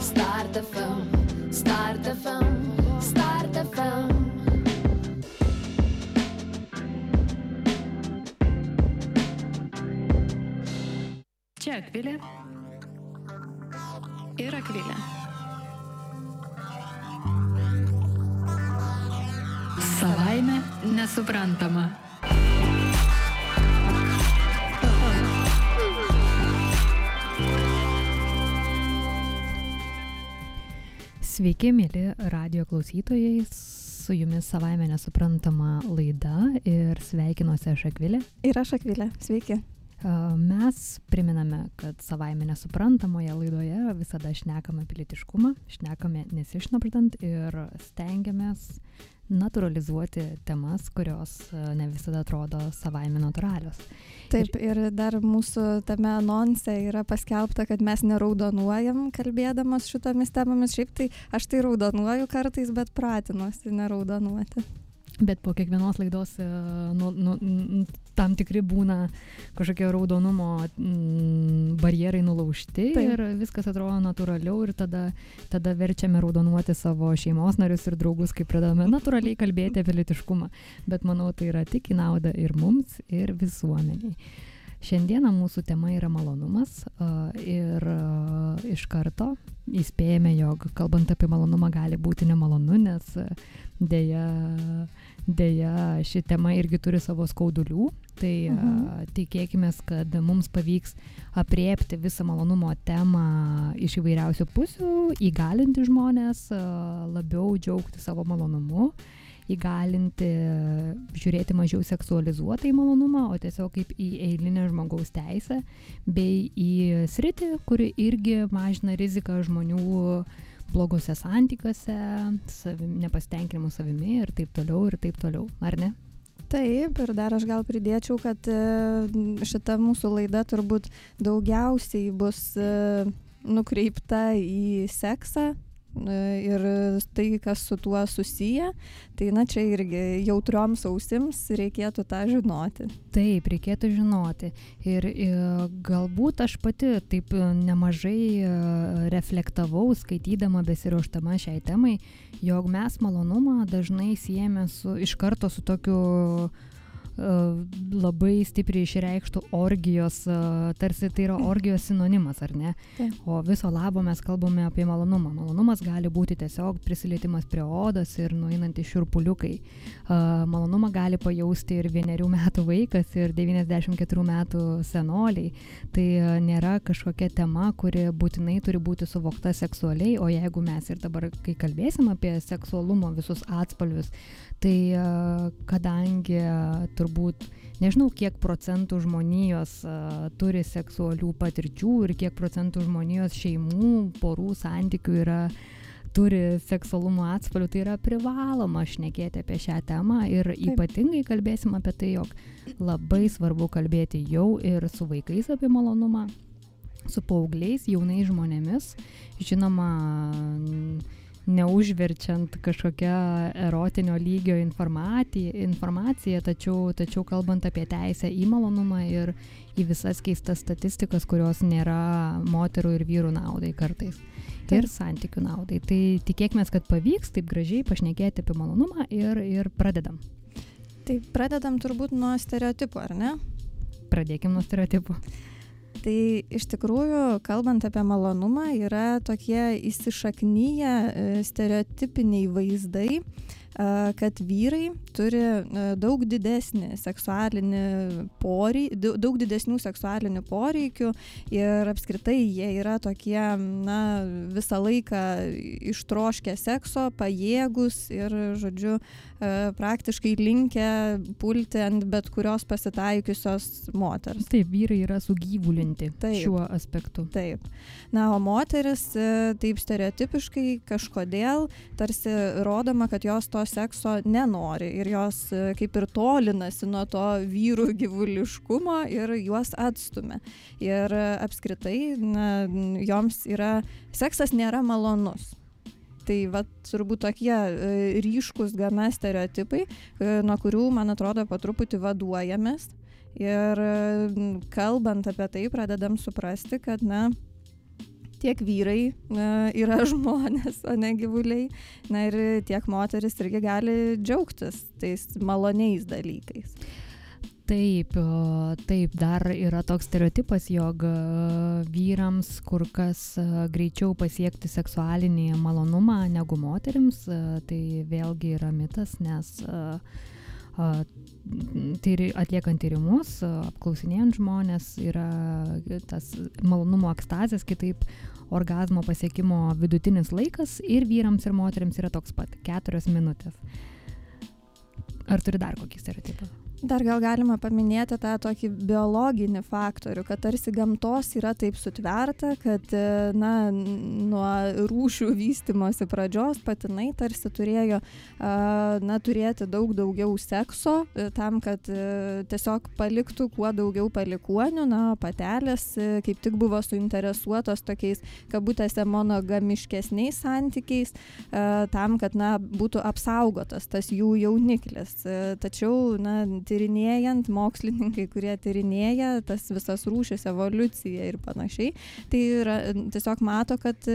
Start FM, Start FM, Start FM. Čia Akvilė ir Akvilė. Savaime nesuprantama. Sveiki, mėly radio klausytojai, su jumis savaime nesuprantama laida ir sveikinuosi aš Akvilė. Ir aš Akvilė, sveiki. Mes priminame, kad savaime nesuprantamoje laidoje visada šnekame pilietiškumą, šnekame nesišnapždant ir stengiamės natūralizuoti temas, kurios ne visada atrodo savaime natūralios. Taip, ir dar mūsų tame anonse yra paskelbta, kad mes neraudonuojam kalbėdamas šitomis temomis. Šiaip tai aš tai raudonuoju kartais, bet pratinuosi neraudonuoti. Bet po kiekvienos laidos nu, nu, tam tikri būna kažkokie raudonumo mm, barjerai nulaužti Taip. ir viskas atrodo natūraliau ir tada, tada verčiame raudonuoti savo šeimos narius ir draugus, kai pradedame natūraliai kalbėti apie litiškumą. Bet manau, tai yra tik į naudą ir mums, ir visuomeniai. Šiandieną mūsų tema yra malonumas ir iš karto įspėjame, jog kalbant apie malonumą gali būti nemalonu, nes dėja, dėja ši tema irgi turi savo skaudulių. Tai mhm. tikėkime, kad mums pavyks apriepti visą malonumo temą iš įvairiausių pusių, įgalinti žmonės labiau džiaugti savo malonumu įgalinti žiūrėti mažiau seksualizuotai malonumą, o tiesiog kaip į eilinę žmogaus teisę, bei į sritį, kuri irgi mažina riziką žmonių blogose santykiuose, savim, nepastenkinimu savimi ir taip toliau ir taip toliau, ar ne? Taip, ir dar aš gal pridėčiau, kad e, šita mūsų laida turbūt daugiausiai bus e, nukreipta į seksą, ir tai, kas su tuo susiję, tai na čia irgi jautrioms ausims reikėtų tą žinoti. Taip, reikėtų žinoti. Ir, ir galbūt aš pati taip nemažai e, reflektavau, skaitydama besiruoštama šiai temai, jog mes malonumą dažnai siejame su, iš karto su tokiu labai stipriai išreikštų orgijos, tarsi tai yra orgijos sinonimas, ar ne? Taip. O viso labo mes kalbame apie malonumą. Malonumas gali būti tiesiog prisilietimas prie odos ir nueinantys širpuliukai. Malonumą gali pajausti ir vienerių metų vaikas, ir 94 metų senoliai. Tai nėra kažkokia tema, kuri būtinai turi būti suvokta seksualiai, o jeigu mes ir dabar, kai kalbėsim apie seksualumo visus atspalvius, tai kadangi turbūt nežinau, kiek procentų žmonijos turi seksualių patirčių ir kiek procentų žmonijos šeimų, porų santykių yra turi seksualumo atspalvių, tai yra privaloma šnekėti apie šią temą ir Taip. ypatingai kalbėsim apie tai, jog labai svarbu kalbėti jau ir su vaikais apie malonumą, su paaugliais, jaunais žmonėmis. Žinoma, neužverčiant kažkokia erotinio lygio informacija, tačiau, tačiau kalbant apie teisę į malonumą ir į visas keistas statistikas, kurios nėra moterų ir vyrų naudai kartais. Taip. Ir santykių naudai. Tai tikėkime, kad pavyks taip gražiai pašnekėti apie malonumą ir, ir pradedam. Tai pradedam turbūt nuo stereotipų, ar ne? Pradėkim nuo stereotipų. Tai iš tikrųjų, kalbant apie malonumą, yra tokie įsišaknyję e, stereotipiniai vaizdai, kad vyrai turi daug didesnį seksualinį poreikį, daug didesnių seksualinių poreikių ir apskritai jie yra tokie, na, visą laiką ištroškę sekso, pajėgus ir, žodžiu, praktiškai linkę pulti ant bet kurios pasitaikiusios moters. Taip, vyrai yra sugyvulinti taip, šiuo aspektu. Taip. Na, o moteris e, taip stereotipiškai kažkodėl tarsi rodoma, kad jos to sekso nenori ir jos e, kaip ir tolinasi nuo to vyrų gyvuliškumo ir juos atstumia. Ir e, apskritai na, joms yra, seksas nėra malonus. Tai va turbūt tokie e, ryškus gana stereotipai, nuo kurių, man atrodo, po truputį vaduojamės Ir kalbant apie tai, pradedam suprasti, kad, na, tiek vyrai na, yra žmonės, o ne gyvuliai. Na ir tiek moteris irgi gali džiaugtis tais maloniais dalykais. Taip, taip, dar yra toks stereotipas, jog e, vyrams kur kas e, greičiau pasiekti seksualinį malonumą negu moteriams. E, Tai vėlgi yra mitas, nes e, a, tyri, atliekant tyrimus, apklausinėjant žmonės, yra tas malonumo ekstazės, kitaip orgasmo pasiekimo vidutinis laikas ir vyrams ir moteriams yra toks pat - keturios minutės. Ar turi dar kokį stereotipą? Dar gal galima paminėti tą tokį biologinį faktorių, kad tarsi gamtos yra taip sutverta, kad, e, na, nuo rūšių vystimosi pradžios patinai tarsi turėjo, na, turėti daug daugiau sekso e, tam, kad e, tiesiog paliktų kuo daugiau palikuonių, na, patelės kaip tik buvo suinteresuotos tokiais, kabutėse, monogamiškesniais santykiais, tam, kad, na, būtų apsaugotas tas jų jauniklis. Tačiau, na, tyrinėjant, mokslininkai, kurie tyrinėja tas visas rūšis, evoliuciją ir panašiai, tai yra, tiesiog mato, kad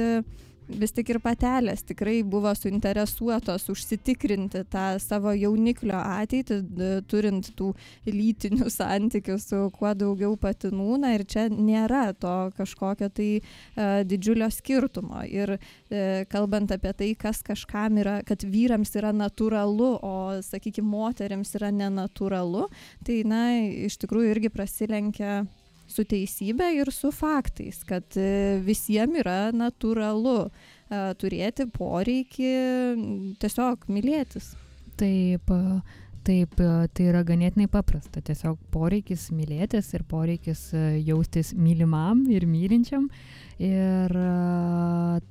vis tik ir patelės tikrai buvo suinteresuotos užsitikrinti tą savo jauniklio ateitį, turint tų lytinių santykių su kuo daugiau patinų. Na ir čia nėra to kažkokio tai e, didžiulio skirtumo. Ir e, kalbant apie tai, kas kažkam yra, kad vyrams yra natūralu, o, sakykime, moteriams yra nenatūralu, tai, na, iš tikrųjų irgi prasilenkia su teisybė ir su faktais, kad visiems yra natūralu e, turėti poreikį tiesiog mylėtis. Taip, a, taip, tai yra ganėtinai paprasta. Tiesiog poreikis mylėtis ir poreikis jaustis mylimam ir mylinčiam. Ir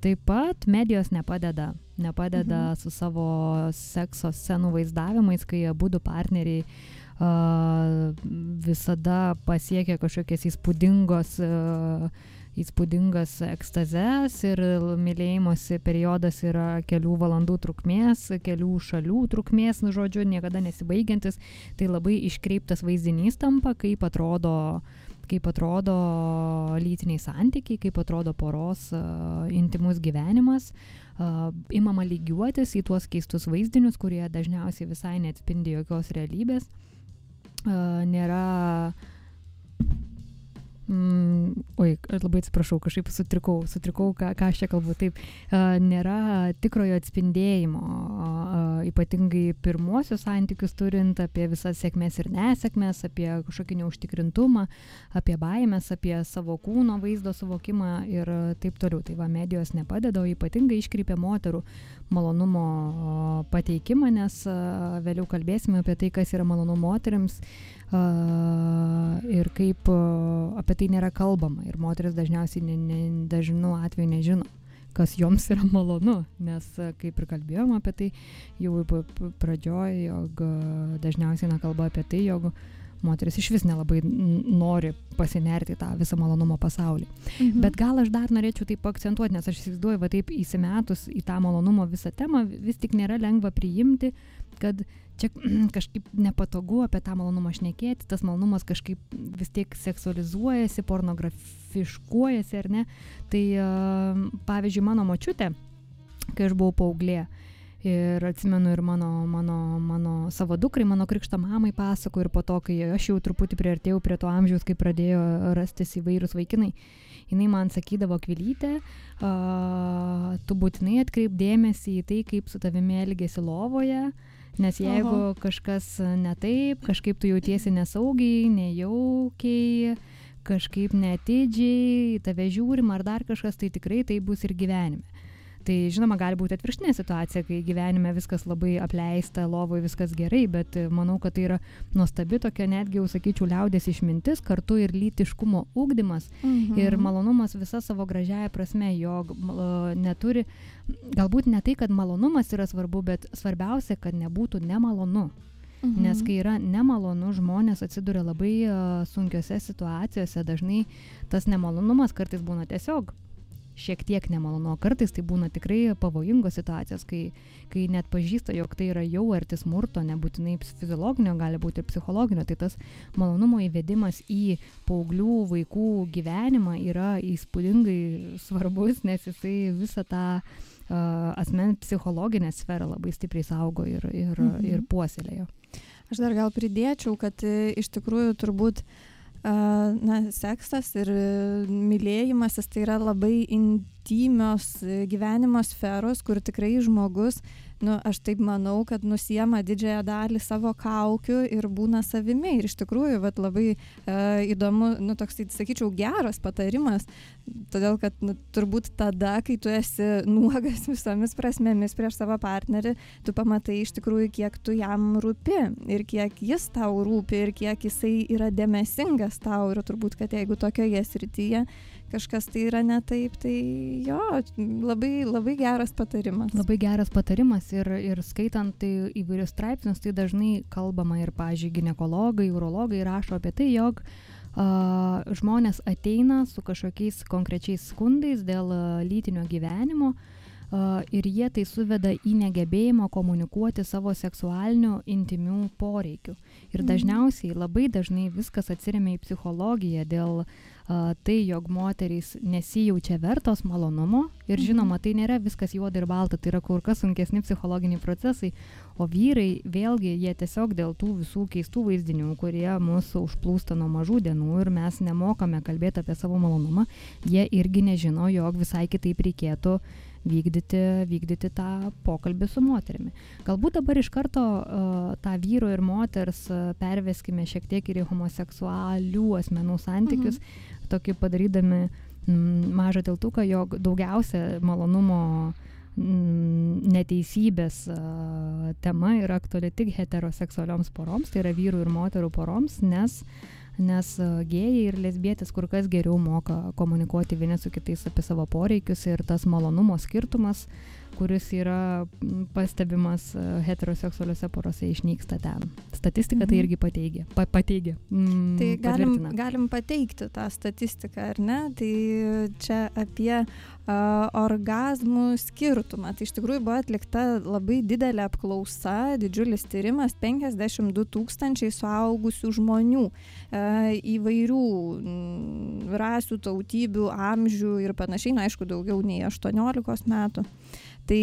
taip pat medijos nepadeda. Nepadeda Mhm. su savo sekso scenų vaizdavimais, kai abu du partneriai a, visada pasiekia kažkokias įspūdingos įspūdingas ekstazes ir mylėjimosi periodas yra kelių valandų trukmės, kelių šalių trukmės, nu žodžiu, niekada nesibaigiantis. Tai labai iškreiptas vaizdinys tampa, kaip atrodo kaip atrodo lytiniai santykiai, kaip atrodo poros uh, intimus gyvenimas. Uh, imama lygiuotis į tuos keistus vaizdinius, kurie dažniausiai visai neatspindi jokios realybės. Uh, nėra Mm, oi, labai atsiprašau, kažkaip sutrikau, sutrikau, ką, ką aš čia kalbu. Taip, nėra tikrojo atspindėjimo, ypatingai pirmuosius santykius turint apie visas sėkmės ir nesėkmės, apie kažkokį neužtikrintumą, apie baimės, apie savo kūno vaizdo suvokimą ir taip toliau. Tai va, medijos nepadeda, o ypatingai iškreipia moterų malonumo pateikimą, nes vėliau kalbėsime apie tai, kas yra malonu moteriams ir kaip apie tai nėra kalbama. Ir moteris dažniausiai ne, ne, dažnu atveju nežino, kas joms yra malonu, nes kaip ir kalbėjom apie tai jau p- p- pradžioj, jog dažniausiai eina kalba apie tai, jog moteris iš vis nelabai nori pasinerti tą visą malonumo pasaulį. Mhm. Bet gal aš dar norėčiau taip akcentuoti, nes aš įsivaizduoju, va taip įsimetus į tą malonumo visą temą, vis tik nėra lengva priimti, kad čia kažkaip nepatogu apie tą malonumą šnekėti, tas malonumas kažkaip vis tiek seksualizuojasi, pornografiškuojasi, ar ne. Tai pavyzdžiui, mano močiutė, kai aš buvau paauglė, Ir atsimenu ir mano, mano, mano savo dukrai, mano krikšto mamai pasako ir po to, kai aš jau truputį priartėjau prie to amžiaus, kai pradėjo rastis įvairūs vaikinai, jinai man sakydavo kvilytę, a, tu būtinai atkreip dėmesį į tai, kaip su tavimi elgesi lovoje, nes jeigu Oho. kažkas ne taip, kažkaip tu jautiesi nesaugiai, nejaukiai, kažkaip netidžiai, tave žiūrim ar dar kažkas, tai tikrai tai bus ir gyvenime. Tai žinoma, gali būti atvirkštinė situacija, kai gyvenime viskas labai apleista, lovoje viskas gerai, bet e, manau, kad tai yra nuostabi tokia netgi, jau sakyčiau, liaudės išmintis, kartu ir lytiškumo ūkdymas Mhm. ir malonumas visa savo gražiaja prasme, jog mal- neturi, galbūt ne tai, kad malonumas yra svarbu, bet svarbiausia, kad nebūtų nemalonu. Mhm. Nes kai yra nemalonu, žmonės atsiduria labai uh, sunkiose situacijose, dažnai tas nemalonumas kartais būna tiesiog šiek tiek nemalonu, o kartais tai būna tikrai pavojingos situacijos, kai, kai net pažįsta, jog tai yra jau arti smurto, nebūtinai fiziologinio, gali būti ir psichologinio, tai tas malonumo įvedimas į paauglių vaikų gyvenimą yra įspūdingai svarbus, nes jisai visą tą uh, asmens psichologinę sferą labai stipriai saugo ir, ir, mhm. ir puoselėjo. Aš dar gal pridėčiau, kad e, iš tikrųjų turbūt na, seksas ir mylėjimasis tai yra labai intymios e, gyvenimo sferos, kur tikrai žmogus nu aš taip manau kad nusiema didžiąją dalį savo kaukių ir būna savimi. Ir iš tikrųjų vat labai e, įdomu nu toksai sakyčiau geras patarimas. Todėl kad nu, turbūt tada kai tu esi nuogas visomis prasmėmis prieš savo partnerį tu pamatai iš tikrųjų kiek tu jam rūpi ir kiek jis tau rūpi ir kiek jisai yra dėmesingas tau. Ir turbūt kad jeigu tokioje srityje kažkas tai yra ne taip, tai jo, labai, labai geras patarimas. Labai geras patarimas ir, ir skaitant tai įvairius straipsnius, tai dažnai kalbama ir, pažiūrėjau, gynekologai, urologai rašo apie tai, jog uh, žmonės ateina su kažkokiais konkrečiais skundais dėl uh, lytinio gyvenimo, uh, ir jie tai suveda į negebėjimą komunikuoti savo seksualinių intimių poreikių. Ir mhm. dažniausiai, labai dažnai viskas atsiriamia į psichologiją dėl a, tai, jog moterys nesijaučia vertos malonumo ir mhm. žinoma, tai nėra viskas juoda ir balta, tai yra kur kas sunkesni psichologiniai procesai, o vyrai vėlgi jie tiesiog dėl tų visų keistų vaizdinių, kurie mūsų užplūsta nuo mažų dienų ir mes nemokame kalbėti apie savo malonumą, jie irgi nežino, jog visai kitaip reikėtų vykdyti, vykdyti tą pokalbį su moterimi. Galbūt dabar iš karto uh, tą vyro ir moters uh, perveskime šiek tiek ir į homoseksualių asmenų santykius, mhm. Tokį padarydami mažą tiltuką, jog daugiausia malonumo neteisybės uh, tema yra aktuali tik heteroseksualioms poroms, tai yra vyrų ir moterų poroms, nes uh, nes gėjai ir lesbietės kur kas geriau moka komunikuoti vieni su kitais apie savo poreikius ir tas malonumo skirtumas kuris yra pastebimas e, heteroseksualiuose porose išnyksta ten. Statistika tai mhm. tai irgi pateigia. Pa, pateigia mm, tai galim, galim pateikti tą statistiką, ar ne? Tai čia apie uh, orgasmų skirtumą. Tai iš tikrųjų buvo atlikta labai didelė apklausa, didžiulis tyrimas, 52 tūkstančiai suaugusių žmonių uh, įvairių rasių, tautybių, amžių ir panašiai, na aišku, daugiau nei 18 metų. Tai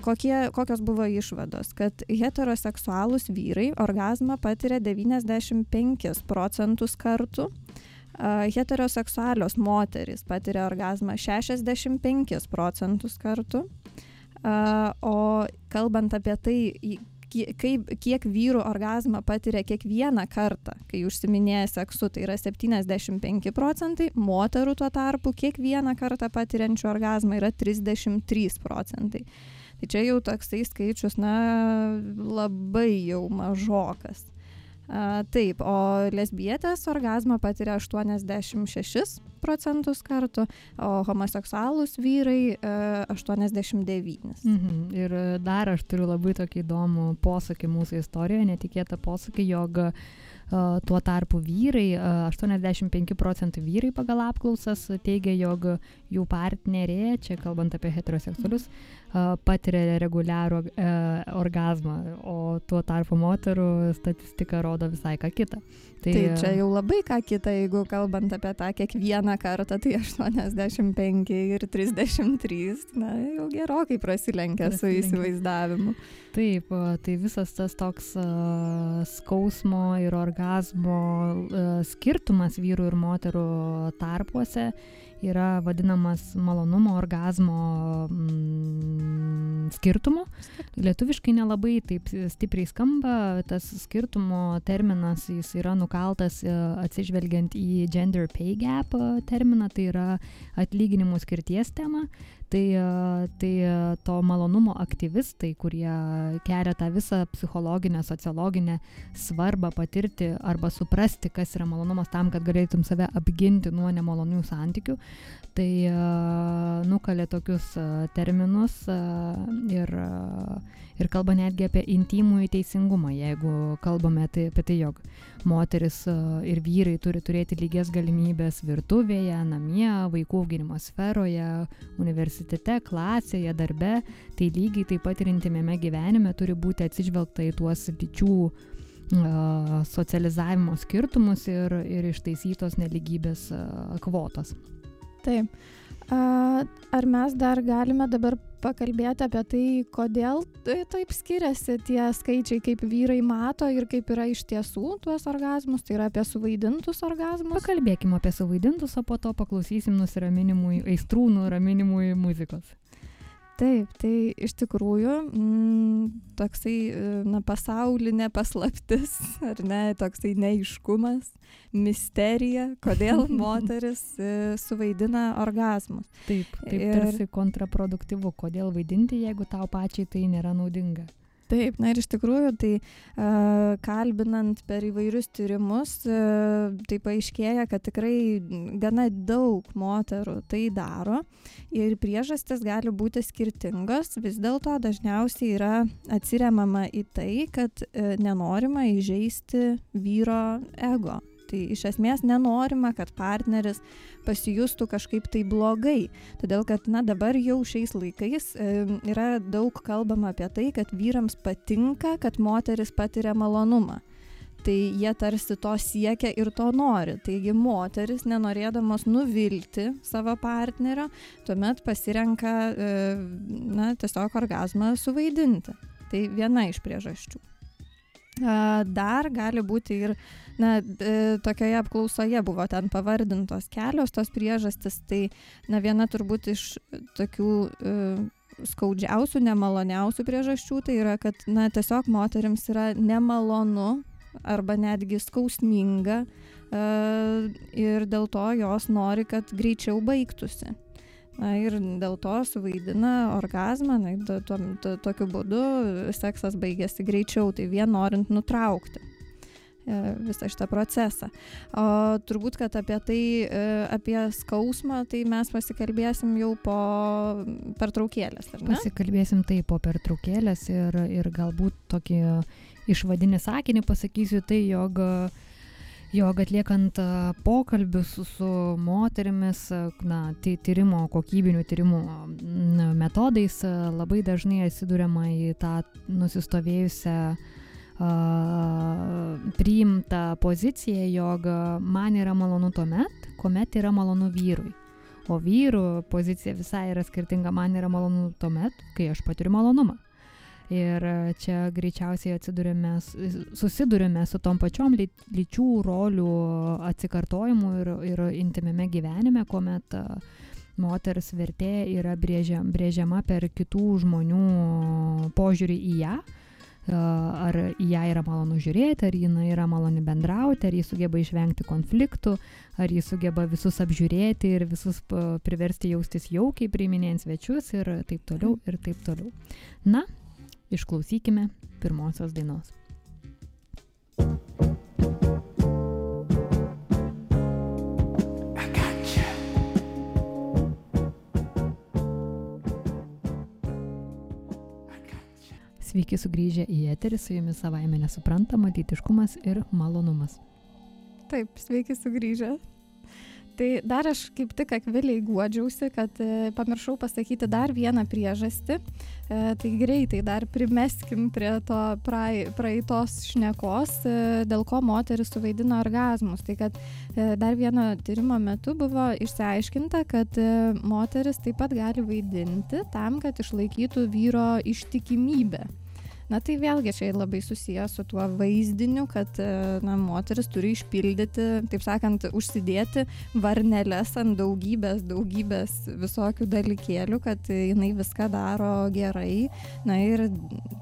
kokie, kokios buvo išvados, kad heteroseksualūs vyrai orgasmą patiria 95 procentus kartų, heteroseksualios moteris patiria orgasmą 65 procentus kartų, o kalbant apie tai, kaip, kiek vyrų orgasmą patiria kiekvieną kartą, kai užsiminėja seksu, tai yra 75 procentai, moterų tuo tarpu kiekvieną kartą patiriančių orgasmą yra 33 procentai. Tai čia jau toksai skaičius, na, labai jau mažokas. Taip, o lesbietės orgasmą patiria 86 procentus kartų, o homoseksualūs vyrai e, 89. Mhm. Ir dar aš turiu labai tokį įdomų posakį mūsų istorijoje, netikėtą posakį, jog tuo tarpu vyrai, 85 procentai vyrai pagal apklausas teigia, jog jų partnerė, čia kalbant apie heteroseksualius, patiria reguliarų orgasmą, o tuo tarpu moterų statistika rodo visai ką kitą. Tai, tai čia jau labai ką kita, jeigu kalbant apie tą kiekvieną kartą, tai 85 ir 33, na, jau gerokai prasilenkia, su įsivaizdavimu. Taip, tai visas tas toks uh, skausmo ir orgasmo uh, skirtumas vyrų ir moterų tarpuose yra vadinamas malonumo orgasmo mm, skirtumu. Lietuviškai nelabai taip stipriai skamba, tas skirtumo terminas jis yra nukaltas e, atsižvelgiant į gender pay gap terminą, tai yra atlyginimų skirties tema tai tai to malonumo aktyvistai kurie kelia tą visą psichologinę sociologinę svarbą patirti arba suprasti kas yra malonumas tam kad galėtum save apginti nuo nemalonių santykių tai nukalė tokius terminus ir, ir kalba netgi apie intimų teisingumą, jeigu kalbame tai, apie tai, jog moteris ir vyrai turi turėti lygias galimybės virtuvėje, namie, vaikų auginimo sferoje, universitete, klasėje, darbe, tai lygiai taip pat ir intimėme gyvenime turi būti atsižvelgta į tuos lyčių socializavimo skirtumus ir, ir ištaisytos neligybės kvotos. Taip. Ar mes dar galime dabar pakalbėti apie tai, kodėl taip skiriasi tie skaičiai, kaip vyrai mato ir kaip yra iš tiesų tuos orgasmus, tai yra apie suvaidintus orgasmus? Pakalbėkime apie suvaidintus, o po to paklausysim nusiraminimui, aistrų nuraminimui muzikos. Taip, tai iš tikrųjų mm, toksai na, pasaulinė paslaptis, ar ne, toksai neiškumas, misterija, kodėl moteris e, suvaidina orgasmus. Taip, taip tarsi kontraproduktyvu, kodėl vaidinti, jeigu tau pačiai tai nėra naudinga. Taip, na ir iš tikrųjų, tai uh, kalbinant per įvairius tyrimus, uh, tai paaiškėja, kad tikrai gana daug moterų tai daro ir priežastis gali būti skirtingos, vis dėlto dažniausiai yra atsiriamama į tai, kad uh, nenorima įžeisti vyro ego tai iš esmės nenorima, kad partneris pasijustų kažkaip tai blogai. Todėl, kad na, dabar jau šiais laikais e, yra daug kalbama apie tai, kad vyrams patinka, kad moteris patiria malonumą. Tai jie tarsi to siekia ir to nori. Taigi moteris, nenorėdamos nuvilti savo partnerio, tuomet pasirenka, e, na, tiesiog orgasmą suvaidinti. Tai viena iš priežasčių. Dar gali būti ir na, tokioje apklausoje buvo ten pavardintos kelios tos priežastis, tai na, viena turbūt iš tokių e, skaudžiausių, nemaloniausių priežasčių, tai yra, kad na, tiesiog moteriams yra nemalonu arba netgi skausminga e, ir dėl to jos nori, kad greičiau baigtųsi. Na ir dėl to suvaidina orgasmą, na, to, to, to, tokiu būdu seksas baigėsi greičiau, tai vien norint nutraukti. E, visą šitą procesą. O turbūt, kad apie tai, e, apie skausmą, tai mes pasikalbėsim jau po pertraukėlės. Pasikalbėsim tai po pertraukėlės ir, ir galbūt tokį išvadinį sakinį pasakysiu tai, jog jog atliekant pokalbius su, moterimis, na, tai tyrimo, kokybinių tyrimų metodais labai dažnai atsidūrėma į tą nusistovėjusią priimta pozicija, jog man yra malonu tuomet, kuomet yra malonu vyrui. O vyrų pozicija visai yra skirtinga, man yra malonu tuomet, kai aš patiriu malonumą. Ir čia greičiausiai atsidurėme, susidurėme su tom pačiom ly, lyčių rolių atsikartojimu ir, ir intimime gyvenime, kuomet moters vertė yra brėžiama, per kitų žmonių požiūrį į ją ar į ją yra malonu žiūrėti, ar jinai yra maloni bendrauti, ar jis sugeba išvengti konfliktų, ar jis sugeba visus apžiūrėti ir visus priversti jaustis jaukiai, priiminėjant svečius ir taip toliau ir taip toliau. Na, išklausykime pirmosios dainos. Sveiki sugrįžę į eterį, su jumis savaime nesuprantama, lytiškumas ir malonumas. Taip, sveiki sugrįžę. Tai dar aš kaip tik akviliai guodžiausi, kad e, pamiršau pasakyti dar vieną priežastį. E, tai greitai dar primeskim prie to prae, praeitos šnekos, e, dėl ko moteris suvaidina orgasmus. Tai kad dar vieno tyrimo metu buvo išsiaiškinta, kad moteris taip pat gali vaidinti tam, kad išlaikytų vyro ištikimybę. Na tai vėlgi čia labai susijęs su tuo vaizdiniu, kad e, na, moteris turi išpildyti, taip sakant, užsidėti varneles ant daugybės, daugybės visokių dalykėlių, kad jinai viską daro gerai. Na ir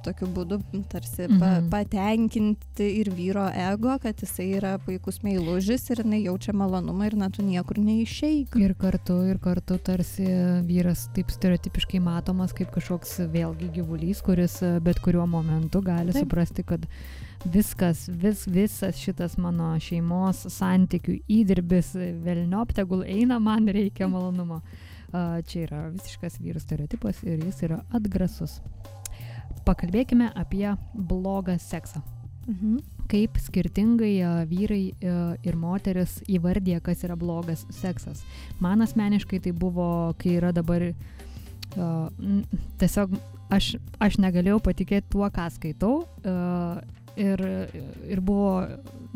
tokiu būdu tarsi mhm. pa, patenkinti ir vyro ego, kad jisai yra puikus meilužis ir jinai jaučia malonumą ir na tu niekur neišeik. Ir kartu, ir kartu tarsi vyras taip stereotipiškai matomas kaip kažkoks vėlgi gyvulys, kuris bet kuriuo momentu momentu gali Taip. suprasti, kad viskas, vis, visas šitas mano šeimos santykių įdirbis, velniop tegul eina, man reikia malonumo. Čia yra visiškas vyrų stereotipas ir jis yra atgrasus. Pakalbėkime apie blogą seksą. Mhm. Kaip skirtingai vyrai ir moteris įvardė, kas yra blogas seksas. Man asmeniškai tai buvo, kai yra dabar tiesiog aš, aš negalėjau patikėti tuo, ką skaitau. a, Ir, ir buvo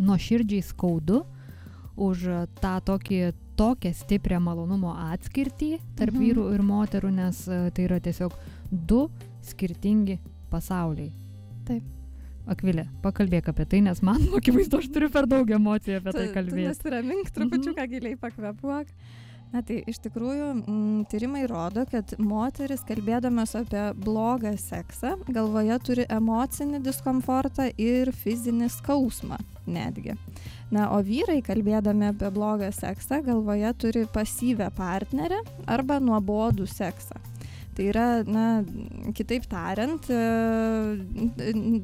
nuoširdžiai skaudu už tą tokį, tokią stiprią malonumo atskirtį tarp Mhm. vyrų ir moterų, nes a, tai yra tiesiog du skirtingi pasauliai. Taip. Akvilė, pakalbėk apie tai, nes man akivaizdu, aš turiu per daug emocijų apie tai Tu- tu kalbėti. Nesiramink, trupučiuką giliai pakvepuok. Na tai iš tikrųjų m, tyrimai rodo, kad moteris kalbėdamas apie blogą seksą galvoje turi emocinį diskomfortą ir fizinį skausmą netgi. Na, o vyrai kalbėdami apie blogą seksą galvoje turi pasyvę partnerę arba nuobodų seksą. Tai yra, na, kitaip tariant, e,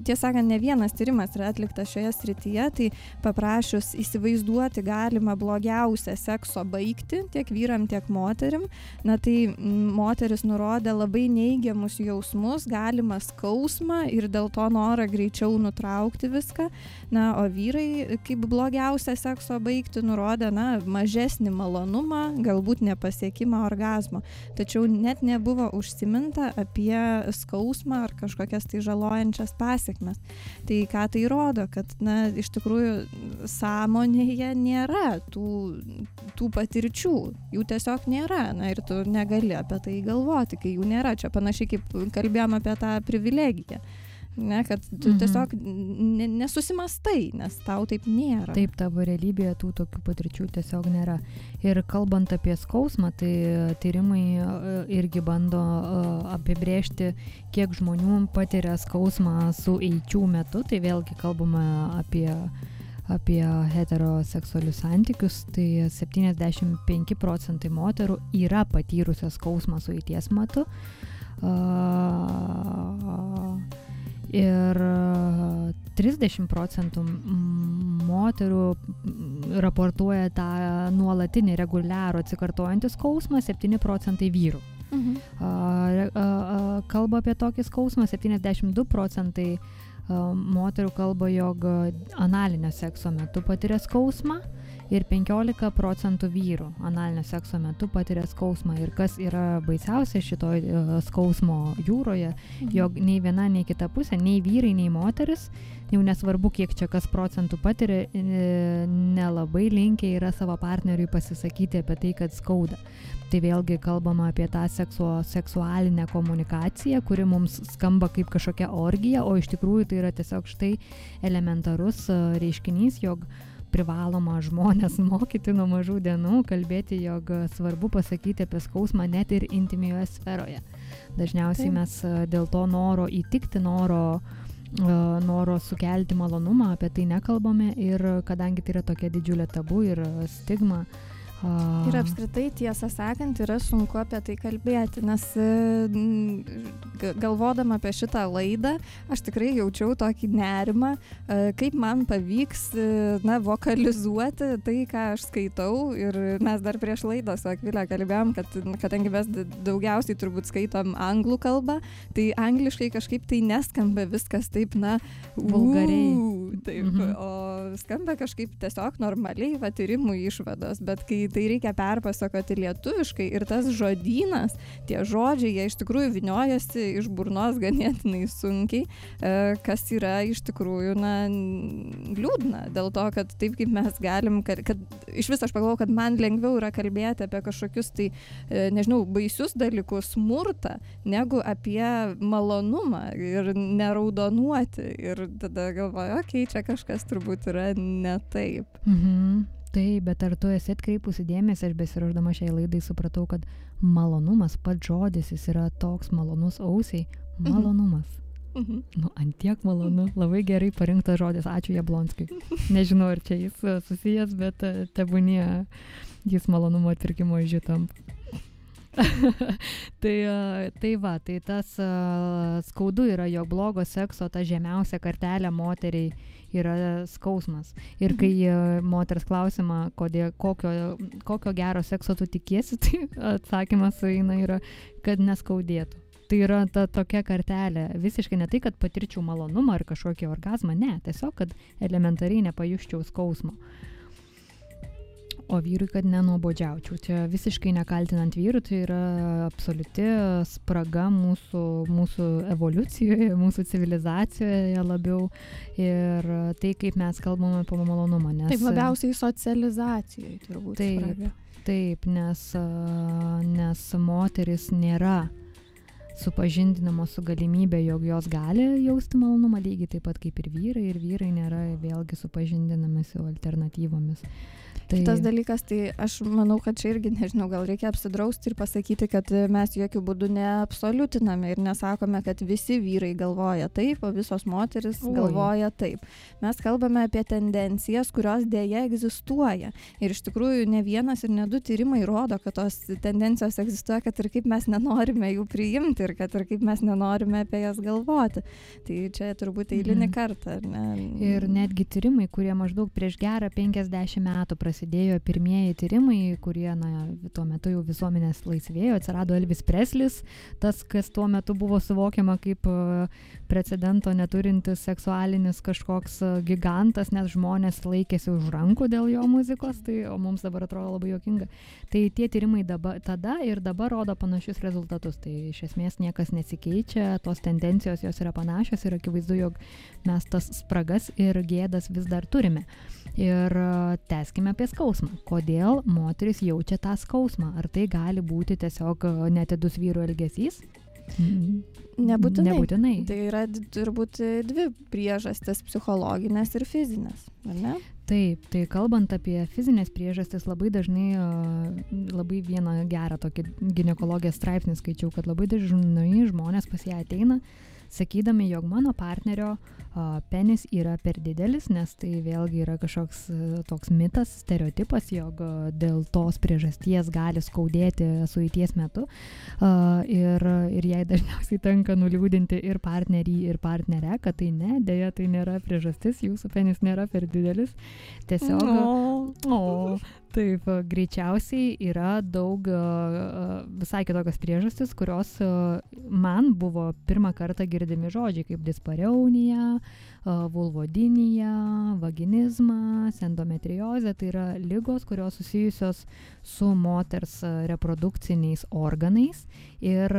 tiesą sakant, ne vienas tyrimas yra atliktas šioje srityje, tai paprašius įsivaizduoti galima blogiausią sekso baigti tiek vyram, tiek moterim, na tai moteris nurodė labai neigiamus jausmus, galimą skausmą ir dėl to norą greičiau nutraukti viską. Na, o vyrai kaip blogiausią sekso baigti nurodė, na, mažesnį malonumą, galbūt nepasiekimą orgasmo. Tačiau net nebuvo užsiminta apie skausmą ar kažkokias tai žalojančias pasiekmes. Tai ką tai rodo, kad, na, iš tikrųjų sąmonėje nėra tų, tų patirčių, jų tiesiog nėra, na ir tu negali apie tai galvoti, kai jų nėra. Čia panašiai kaip kalbėjom apie tą privilegiją. Ne, kad tu Mhm. tiesiog ne, nesusimastai, nes tau taip nėra. Taip, tavo realybėje tų tokių patirčių tiesiog nėra. Ir kalbant apie skausmą, tai tyrimai e, irgi bando e, apibrėžti, kiek žmonių patiria skausmą su eičių metu. Tai vėlgi kalbame apie, apie heteroseksualius santykius. Tai 75 procentai moterų yra patyrusios skausmą su eities metu. A, Ir a, 30 procentų mm, moterų raportuoja tą nuolatinį reguliarų atsikartojantį skausmą, 7 procentai vyrų. Mhm. A, a, a, kalba apie tokį skausmą, 72 procentai a, moterų kalba, jog analinio sekso metu patiria skausmą ir 15 procentų vyrų analinio sekso metu patiria skausmą. Ir kas yra baisiausia šitoj a, skausmo jūroje, jog nei viena, nei kita pusė, nei vyrai, nei moteris, jau nesvarbu, kiek čia kas procentų patiria, e, nelabai linkia yra savo partneriui pasisakyti apie tai, kad skauda. Tai vėlgi kalbama apie tą seksuo, seksualinę komunikaciją, kuri mums skamba kaip kažkokia orgija, o iš tikrųjų tai yra tiesiog štai elementarus e, reiškinys, jog privaloma žmonės mokyti nuo mažų dienų, kalbėti, jog svarbu pasakyti apie skausmą net ir intimioje sferoje. Dažniausiai mes e, dėl to noro įtikti, noro, e, noro sukelti malonumą, apie tai nekalbame ir kadangi tai yra tokia didžiulė tabu ir stigma. a, Ir apskritai, tiesą sakant, yra sunku apie tai kalbėti, nes e, galvodama apie šitą laidą, aš tikrai jaučiau tokį nerimą, e, kaip man pavyks, e, na, vokalizuoti tai, ką aš skaitau. Ir mes dar prieš laidą su Akvilė kalbėjom, kad kadangi mes daugiausiai turbūt skaitom anglų kalbą, tai angliškai kažkaip tai neskamba viskas taip, na, Vulgariai. Taip, Mhm. o skamba kažkaip tiesiog normaliai, va, tyrimų išvados, bet kai tai reikia perpasakoti lietuviškai ir tas žodynas, tie žodžiai, jie iš tikrųjų viniojasi iš burnos ganėtinai sunkiai, e, kas yra iš tikrųjų, na, liūdna, dėl to, kad taip kaip mes galim, kad, kad iš vis aš pagalvoju, kad man lengviau yra kalbėti apie kažkokius tai, e, nežinau, baisius dalykus, smurtą, negu apie malonumą ir neraudonuoti. Ir tada galvoju, okei, okay, čia kažkas turbūt yra ne taip. Mhm. Taip, bet ar tu esi atkreipusi dėmesį, aš besiruošdama šiai laidai supratau, kad malonumas, pats žodis, jis yra toks malonus ausiai. Malonumas. Mhm. Nu, antiek malonu. Labai gerai parinktas žodis. Ačiū Jablonskiui. Nežinau, ar čia jis e, susijęs, bet e, tebūnie jis malonumo atpirkimo žiūtam. tai, a, tai va, tai tas skaudu yra, jog blogo sekso ta žemiausia kartelė moteriai yra skausmas. Ir kai a, moters klausimą, kodėl, kokio, kokio gero sekso tu tikiesi, tai atsakymas eina yra, kad neskaudėtų. Tai yra ta tokia kartelė. Visiškai ne tai, kad patirčiau malonumą ar kažkokį orgasmą, ne, tiesiog, kad elementariai nepajuščiau skausmo. O vyrui, kad nenuobodžiaučiau. Čia visiškai nekaltinant vyrų, tai yra absoliuti spraga mūsų, mūsų evoliucijoje, mūsų civilizacijoje labiau. Ir tai, kaip mes kalbame apie malonumą. Nes, Taip labiausiai socializacijai turbūt. Taip. spraga. Taip, nes, nes moteris nėra supažindinamos su galimybė, jog jos gali jausti malonumą lygiai taip pat kaip ir vyrai, ir vyrai nėra vėlgi supažindinami su alternatyvomis. Tai, Kitas dalykas, tai aš manau, kad čia irgi, nežinau, gal reikia apsidrausti ir pasakyti, kad mes jokių būdų neabsoliutiname ir nesakome, kad visi vyrai galvoja taip, o visos moteris Oi. galvoja taip. Mes kalbame apie tendencijas, kurios dėja egzistuoja. Ir iš tikrųjų ne vienas ir ne du tyrimai rodo, kad tos tendencijos egzistuoja, kad ir kaip mes nenorime jų priimti ir kad ir kaip mes nenorime apie jas galvoti. Tai čia turbūt eilinį Mhm. kartą, ar ne? Ir netgi tyrimai, kurie maždaug prieš gerą 50 metų prasidėjo pirmieji tyrimai, kurie, na, tuo metu jau visuomenės laisvėjo, atsirado Elvis Preslis, tas, kas tuo metu buvo suvokiama kaip precedento neturintis seksualinis kažkoks e, gigantas, nes žmonės laikėsi už rankų dėl jo muzikos, tai, mums dabar atrodo labai jokinga. Tai tie tyrimai dabar, tada ir dabar rodo panašius rezultatus. Tai iš esmės niekas nesikeičia, tos tendencijos jos yra panašios ir akivaizdu, jog mes tas spragas ir gėdas vis dar turime. Ir e, tęskime apie skausmą. Kodėl moteris jaučia tą skausmą? Ar tai gali būti tiesiog e, netidus vyrų elgesys? Nebūtinai. Nebūtinai. Tai yra turbūt dvi priežastis - psichologinės ir fizinės, ar ne? Taip, tai kalbant apie fizinės priežastis, labai dažnai, labai vieną gerą tokį gynekologijos straipsnį skaičiau, kad labai dažnai žmonės pas ją ateina, sakydami, jog mano partnerio penis yra per didelis, nes tai vėlgi yra kažkoks toks mitas, stereotipas, jog dėl tos priežasties gali skaudėti sueities metu. A, ir, ir jai dažniausiai tenka nuliūdinti ir partnerį, ir partnerę, kad tai ne, dėja tai nėra priežastis, jūsų penis nėra per didelis. Tiesiog. O, O, taip, a, greičiausiai yra daug a, a, visai kitokios priežastis, kurios man buvo pirmą kartą girdimi žodžiai kaip dispareunija, a, vulvodinija, vaginizmas, endometriozė. Tai yra lygos, kurios susijusios su moters reprodukciniais organais ir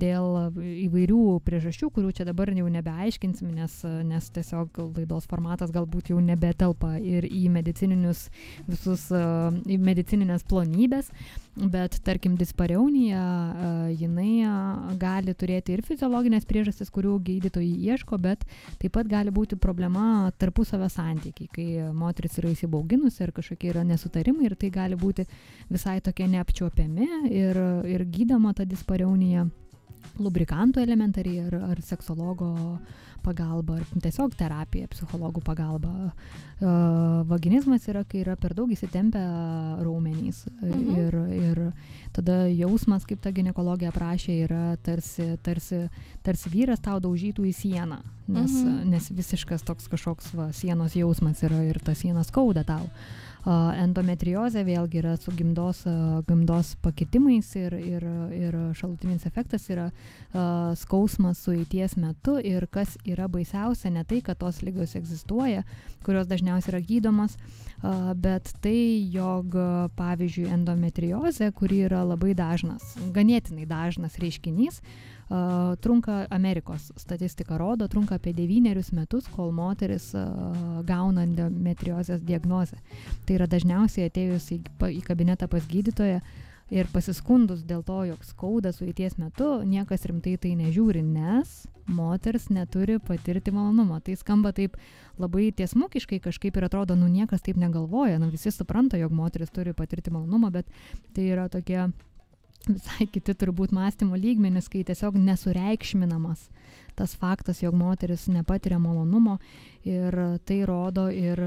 dėl įvairių priežasčių, kurių čia dabar jau nebeaiškinsim, nes, nes tiesiog laidos formatas galbūt jau nebetelpa ir į medicininius visus, į medicininės plonybės, bet tarkim dispareunija, a, jinai a, gali turėti ir fiziologinės priežastis, kurių gydytojai ieško, bet taip pat gali būti problema tarpusavio santykiai, kai moteris yra įsibauginusi ir kažkokie yra nesutarimai ir tai gali būti visai tokie neapčiuopiami ir, ir gydoma ta dispareunija lubrikantų elementariai ar, ar seksologo pagalba, ar tiesiog terapija, psichologų pagalba. Uh, vaginizmas yra, kai yra per daug įsitempę raumenys Mhm. ir, ir tada jausmas, kaip ta gynekologija prašė, yra tarsi, tarsi, tarsi vyras tau daužytų į sieną, nes, Mhm. nes visiškas toks kažkoks va, sienos jausmas yra ir ta siena skauda tau. A, Endometriozė vėlgi yra su gimdos, gimdos pakitimais ir, ir, ir šalutinis efektas yra skausmas sueities metu ir kas yra baisiausia, ne tai, kad tos lygos egzistuoja, kurios dažniausiai yra gydomos, bet tai, jog pavyzdžiui endometriozė, kuri yra labai dažnas, ganėtinai dažnas reiškinys, Uh, trunka Amerikos statistika rodo, trunka apie devynerius metus, kol moteris uh, gauna endometriozės diagnozę. Tai yra dažniausiai atėjus į, į kabinetą pas gydytoją ir pasiskundus dėl to, jog skauda sueities metu, niekas rimtai tai nežiūri, nes moters neturi patirti malonumo. Tai skamba taip labai tiesmukiškai kažkaip ir atrodo, nu niekas taip negalvoja, nu visi supranta, jog moteris turi patirti malonumą, bet tai yra tokie visai kiti turbūt mąstymo lygmenis, kai tiesiog nesureikšminamas tas faktas, jog moteris nepatiria malonumo ir tai rodo ir,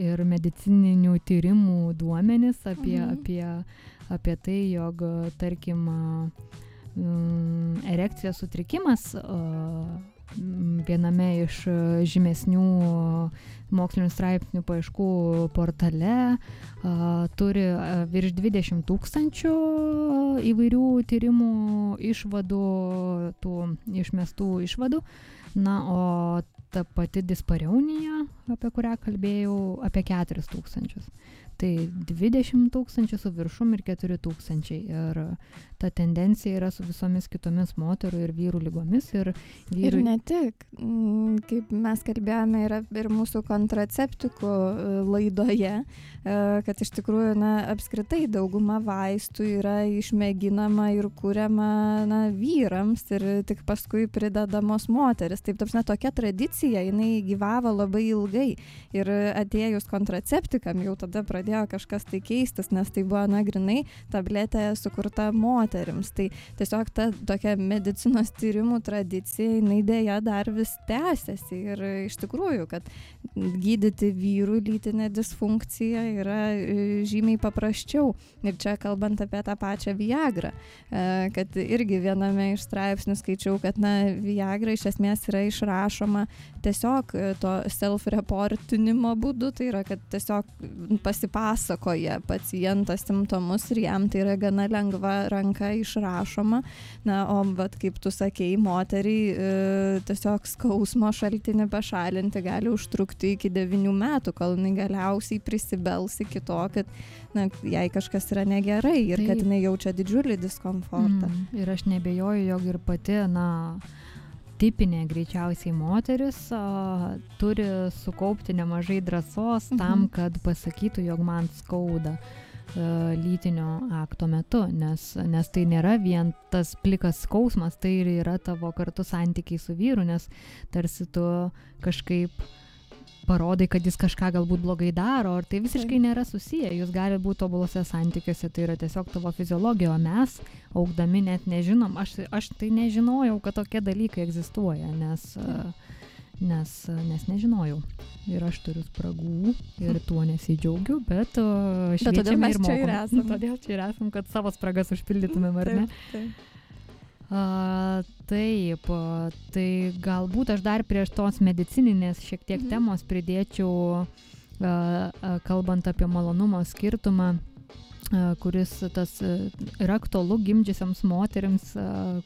ir medicininių tyrimų duomenys apie, mhm. apie, apie tai, jog, tarkim, erekcijos sutrikimas viename iš žymesnių mokslinių straipsnių paieškų portale turi virš 20 tūkstančių įvairių tyrimų išvadų, tų išmestų išvadų. Na, o ta pati dispareunija, apie kurią kalbėjau, apie 4 tūkstančius tai dvidešim tūkstančių su viršum ir keturi tūkstančiai ir ta tendencija yra su visomis kitomis moterų ir vyrų ligomis ir vyrų. Ir ne tik, mm, kaip mes kalbėjome, yra ir mūsų kontraceptikų e, laidoje, e, kad iš tikrųjų, na, apskritai dauguma vaistų yra išmėginama ir kuriama, na, vyrams ir tik paskui pridedamos moteris. Taip, taps, na, tokia tradicija, jinai gyvavo labai ilgai ir atėjus kontraceptikam jau tada pradėjo pradėjo kažkas tai keistis, nes tai buvo, na, grinai tabletė sukurta moteriams. Tai tiesiog ta tokia medicinos tyrimų tradicija, jinai dėja dar vis tęsiasi. Ir iš tikrųjų, kad gydyti vyrų lytinę disfunkciją yra e, žymiai paprasčiau. Ir čia kalbant apie tą pačią Viagrą, e, kad irgi viename iš straipsnių skaičiau, kad, na, Viagra iš esmės yra išrašoma tiesiog e, to self-reportinimo būdu, tai yra, kad tiesiog pasipasakoti pasakoja pacientas simptomus ir jam tai yra gana lengva ranka išrašoma. Na, o bet kaip tu sakei, moteriai e, tiesiog skausmo šaltinį pašalinti gali užtrukti iki 9 metų, kol jinai galiausiai prisibels iki to, kad na, jai kažkas yra negerai ir Taip. kad jinai jaučia didžiulį diskomfortą. Mm, ir aš nebejoju, jog ir pati, na, tipinė greičiausiai moteris a, turi sukaupti nemažai drąsos mhm. tam, kad pasakytų, jog man skauda a, lytinio akto metu, nes, nes tai nėra vien tas plikas skausmas, tai ir yra tavo kartu santykiai su vyru, nes tarsi tu kažkaip parodai, kad jis kažką galbūt blogai daro, ar tai visiškai nėra susiję. Jūs gali būti tobulose santykiuose, tai yra tiesiog tavo fiziologija, o mes, augdami, net nežinom. Aš, aš tai nežinojau, kad tokie dalykai egzistuoja, nes, nes, nes nežinojau. Ir aš turiu spragų ir tuo nesidžiaugiu, bet šviečiame ir mokomės. Todėl čia ir esam, kad savo spragas užpildytumėm, ar ne? Taip, taip. A, taip, tai galbūt aš dar prieš tos medicininės šiek tiek mhm. temos pridėčiau, a, a, kalbant apie malonumo skirtumą, kuris tas yra aktualu gimdžiusiams moteriams,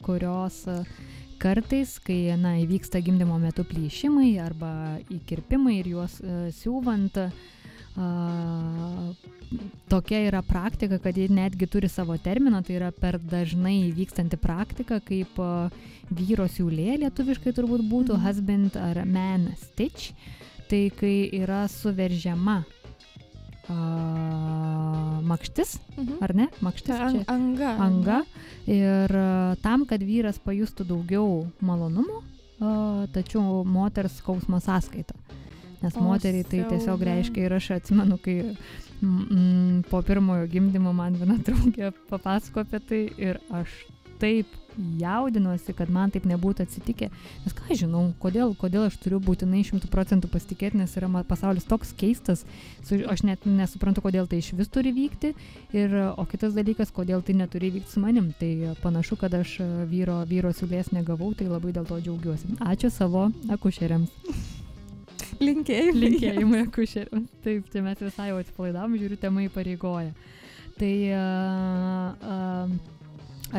kurios kartais, kai na, įvyksta gimdymo metu plyšimai arba įkirpimai ir juos siūvant, a, tokia yra praktika, kad ji netgi turi savo terminą, tai yra per dažnai vykstanti praktika, kaip vyro siūlė lietuviškai turbūt būtų mhm. husband ar man stitch, tai kai yra suveržiama uh, makštis, mhm. ar ne? Makštis. An, anga. Anga. Ir uh, tam, kad vyras pajustų daugiau malonumo, uh, tačiau moters skausmo sąskaita. Nes moteriai tai tiesiog reiškia ir aš atsimenu, kai mm, po pirmojo gimdymo man viena draugė papasako apie tai ir aš taip jaudinuosi, kad man taip nebūtų atsitikę. Nes ką žinau, kodėl, kodėl aš turiu būtinai šimtų procentų pasitikėti, nes yra pasaulis toks keistas, aš net nesuprantu, kodėl tai iš vis turi vykti. Ir, o kitas dalykas, kodėl tai neturi vykti su manim. Tai panašu, kad aš vyro, vyro siūlės negavau, tai labai dėl to džiaugiuosi. Ačiū savo akušeriams. Linkėjimai. Linkėjimai akušeriams. Taip, čia mes visai jau atsipalaidavom, žiūriu, tema įpareigoja. Tai uh, uh,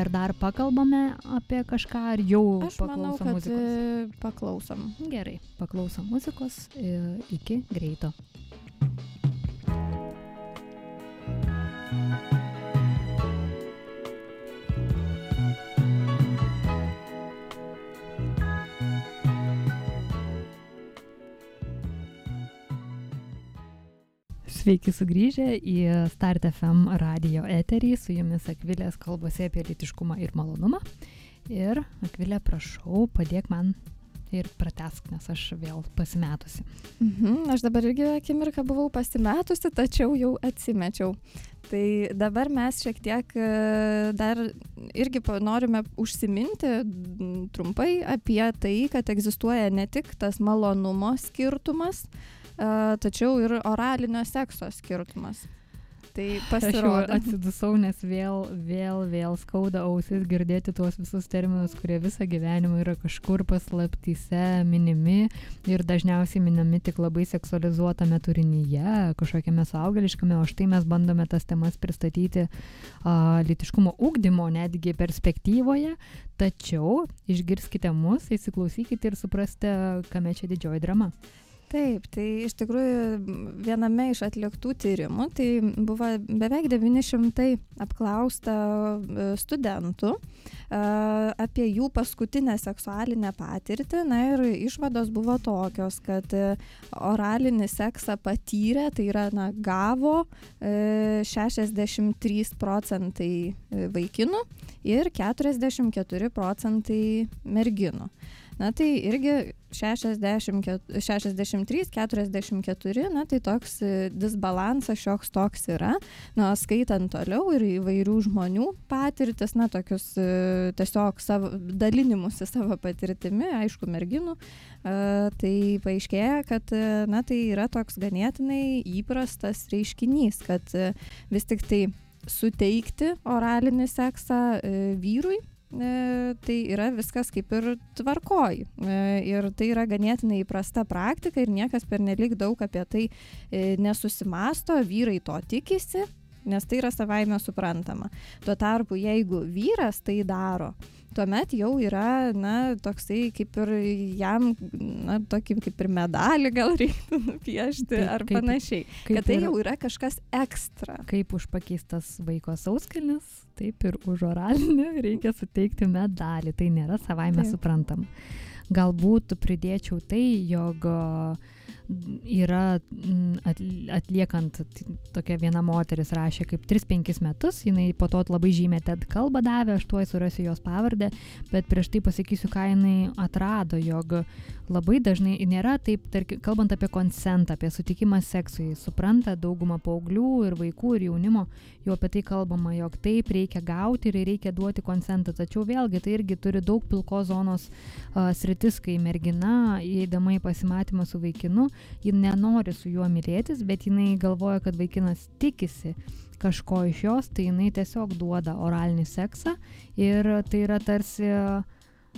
ar dar pakalbame apie kažką, ar jau Aš paklausom manau, kad muzikos? E, paklausom. Gerai, paklausom muzikos. Iki greito. Sveiki sugrįžę į Start FM radio eterį, su jumis Akvilės kalbasi apie litiškumą ir malonumą. Ir Akvilė, prašau, padėk man ir pratesk, nes aš vėl pasimetusi. Mhm, aš dabar irgi akimirką buvau pasimetusi, tačiau jau atsimečiau. Tai dabar mes šiek tiek e, dar irgi norime užsiminti trumpai apie tai, kad egzistuoja ne tik tas malonumo skirtumas, e, tačiau ir oralinio sekso skirtumas. Tai Aš pasirodo. atsidusau, nes vėl, vėl, vėl skauda ausis girdėti tuos visus terminus, kurie visą gyvenimą yra kažkur paslaptyse minimi ir dažniausiai minami tik labai seksualizuotame turinyje, kažkokiame suaugališkame, o štai mes bandome tas temas pristatyti a, litiškumo ūkdymo netgi perspektyvoje, tačiau išgirskite mus, įsiklausykite ir suprastė, kame čia didžioji drama. Taip, tai iš tikrųjų viename iš atliktų tyrimų, tai buvo beveik 900 apklausta e, studentų e, apie jų paskutinę seksualinę patirtį. Na ir išvados buvo tokios, kad e, oralinį seksą patyrė, tai yra, na, gavo e, 63 procentai vaikinų ir 44 procentai merginų. Na tai irgi 60, 63, 44, na tai toks e, disbalansas šioks toks yra. Na, skaitant toliau ir įvairių žmonių patirtis, na, tokius e, tiesiog savo, dalinimusi savo patirtimi, aišku, merginų, e, tai paaiškėja, kad, na, tai yra toks ganėtinai įprastas reiškinys, kad vis tik tai suteikti oralinį seksą vyrui tai yra viskas kaip ir tvarkoj. E, ir tai yra ganėtinai įprasta praktika ir niekas per nelik daug apie tai e, nesusimasto, vyrai to tikisi, nes tai yra savaime suprantama. Tuo tarpu, jeigu vyras tai daro, tuomet jau yra, na, toksai kaip ir jam, na, tokį kaip ir medalį gal reiktų nupiešti Taip, ar kaip- panašiai. Kaip Kad tai ir- jau yra kažkas ekstra. Kaip už pakeistas vaiko sauskelnis, taip ir už oralinį reikia suteikti medalį. Tai nėra savaime Taip. suprantama. Galbūt pridėčiau tai, jog a, yra mm, atl- atliekant, tokia viena moteris rašė kaip 3-5 metus, jinai po to labai žymė TED kalbą davė, aš tuoj surasiu jos pavardę, bet prieš tai pasakysiu, ką jinai atrado, jog labai dažnai nėra taip, tarkim, kalbant apie konsentą, apie sutikimą seksui, supranta dauguma paauglių ir vaikų ir jaunimo, jau apie tai kalbama, jog taip reikia gauti ir reikia duoti konsentą, tačiau vėlgi tai irgi turi daug pilkos zonos a, sritis, kai mergina, įeidama į pasimatymą su vaikinu, ji nenori su juo mylėtis, bet jinai galvoja, kad vaikinas tikisi kažko iš jos, tai jinai tiesiog duoda oralinį seksą ir tai yra tarsi uh,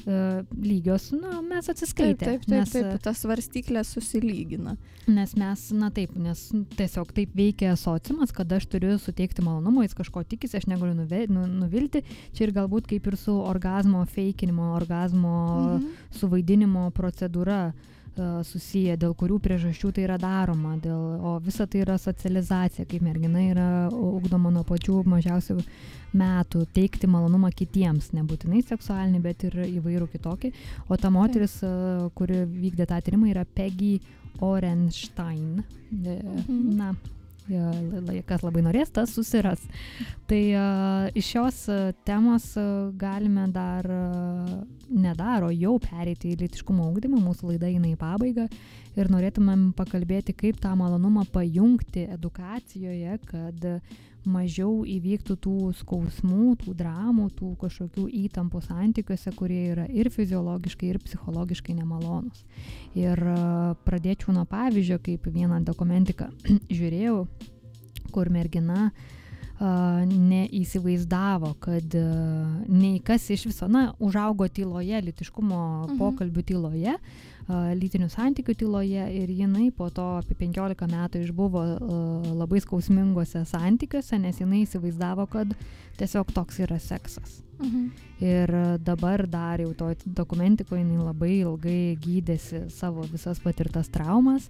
lygios, na, mes Taip, atsiskaitę. taip, taip, nes, taip, tas svarstyklės susilygina. Nes mes, na taip, nes tiesiog taip veikia sociumas, kad aš turiu suteikti malonumą, jis kažko tikisi, aš negaliu nuve, nu, nuvilti. Čia ir galbūt kaip ir su orgasmo feikinimo, orgasmo Mhm. suvaidinimo procedūra e, susiję, dėl kurių priežasčių tai yra daroma, dėl, o visa tai yra socializacija, kaip mergina yra ugdoma nuo pačių mažiausių metų teikti malonumą kitiems, nebūtinai seksualinį, bet ir įvairių kitokį. O ta moteris, e, kuri vykdė tą tyrimą, yra Peggy Orenstein. E, Mhm. Na, e, kas labai norės, tas susiras. Tai uh, iš šios uh, temos uh, galime dar, nedaro, jau pereiti į litiškumo ūkdymą, mūsų laida eina į pabaigą ir norėtumėm pakalbėti, kaip tą malonumą pajungti edukacijoje, kad mažiau įvyktų tų skausmų, tų dramų, tų kažkokių įtampų santykiuose, kurie yra ir fiziologiškai, ir psichologiškai nemalonus. Ir a, pradėčiau nuo pavyzdžio, kaip vieną dokumentiką žiūrėjau, kur mergina a, neįsivaizdavo, kad a, nei kas iš viso, na, užaugo tyloje, litiškumo Mhm. pokalbių tyloje, a, lytinių santykių tyloje ir jinai po to apie 15 metų išbuvo labai skausmingose santykiuose, nes jinai įsivaizdavo, kad tiesiog toks yra seksas. Mhm. Ir dabar dar jau to dokumentikoje jinai labai ilgai gydėsi savo visas patirtas traumas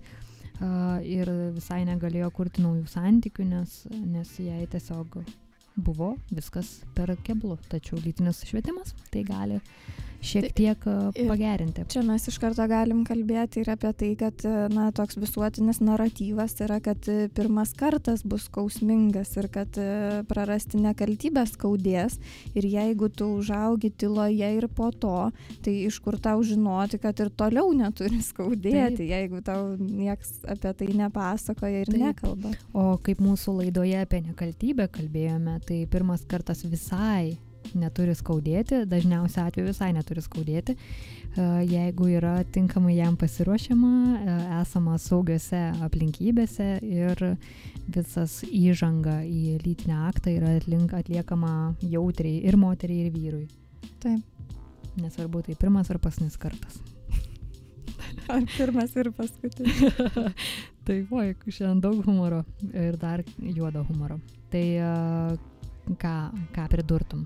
ir visai negalėjo kurti naujų santykių, nes, nes jai tiesiog buvo viskas per keblų. Tačiau lytinis švietimas tai gali šiek tiek ir- pagerinti. Čia mes iš karto galim kalbėti ir apie tai, kad e, na, toks visuotinis naratyvas yra, kad e, pirmas kartas bus skausmingas ir kad e, prarasti nekaltybę skaudės. Ir jeigu tu užaugi tyloje ir po to, tai iš kur tau žinoti, kad ir toliau neturi skaudėti, Taip. jeigu tau nieks apie tai nepasakoja ir Taip. nekalba. O kaip mūsų laidoje apie nekaltybę kalbėjome, tai pirmas kartas visai neturi skaudėti, dažniausiai atveju visai neturi skaudėti, e, jeigu yra tinkamai jam pasiruošiama, e, esama saugiose aplinkybėse ir visas įžanga į lytinę aktą yra atliekama jautriai ir moteriai, ir vyrui. Taip. Nesvarbu, tai pirmas ar pasnis kartas. Ar pirmas ir paskutinis. Tai oi, šiandien daug humoro ir dar juodo humoro. Tai e, ką, ką pridurtum?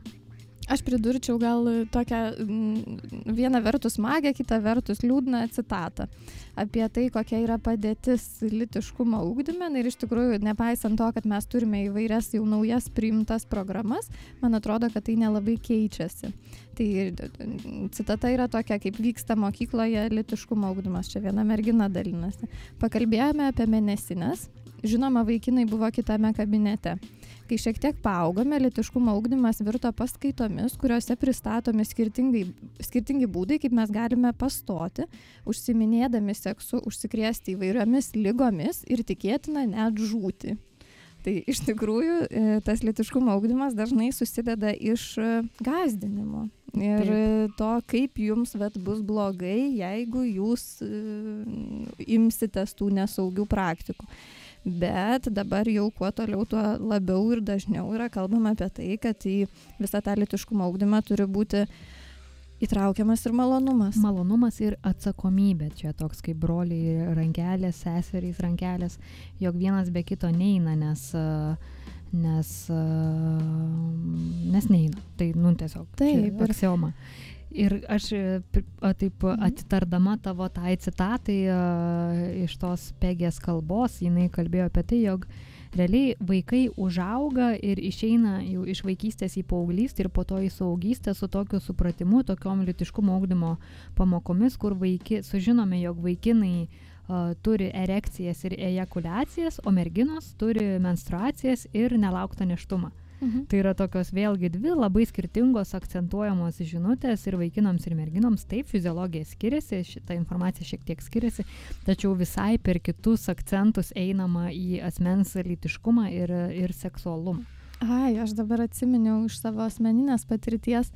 Aš pridurčiau gal tokią mm, vieną vertus magę, kitą vertus liūdną citatą apie tai, kokia yra padėtis litiškumo ūkdyme. Ir iš tikrųjų, nepaisant to, kad mes turime įvairias jau naujas priimtas programas, man atrodo, kad tai nelabai keičiasi. Tai citata yra tokia, kaip vyksta mokykloje litiškumo ūkdymas. Čia viena mergina dalinasi. Pakalbėjome apie mėnesinės. Žinoma, vaikinai buvo kitame kabinete. Kai šiek tiek paaugome, litiškumo ugdymas virto paskaitomis, kuriuose pristatomi skirtingi būdai, kaip mes galime pastoti, užsiminėdami seksu, užsikrėsti įvairiomis lygomis ir tikėtina net žūti. Tai iš tikrųjų e, tas litiškumo ugdymas dažnai susideda iš e, gazdinimo. Ir Taip. to, kaip jums vet bus blogai, jeigu jūs e, imsitės tų nesaugių praktikų. Bet dabar jau kuo toliau, tuo labiau ir dažniau yra kalbama apie tai, kad į visą tą litiškumo augdymą turi būti įtraukiamas ir malonumas. Malonumas ir atsakomybė. Čia toks kaip broliai rankelės, seserys rankelės, jog vienas be kito neina, nes, a, nes, nes neina. Tai, nu, tiesiog. Taip, Aksioma. Ir aš e, taip Mhm. atitardama tavo tai citatai a, iš tos pegės kalbos, jinai kalbėjo apie tai, jog realiai vaikai užauga ir išeina jau iš vaikystės į paauglystę ir po to į saugystę su tokiu supratimu, tokiom litiškumo augdymo pamokomis, kur vaiki, sužinome, jog vaikinai uh, turi erekcijas ir ejakuliacijas, o merginos turi menstruacijas ir nelauktą neštumą. Mhm. Tai yra tokios vėlgi dvi labai skirtingos akcentuojamos žinutės ir vaikinams ir merginoms. Taip, fiziologija skiriasi, šita informacija šiek tiek skiriasi, tačiau visai per kitus akcentus einama į asmens lytiškumą ir, ir seksualumą. Ai, aš dabar atsiminiau iš savo asmeninės patirties.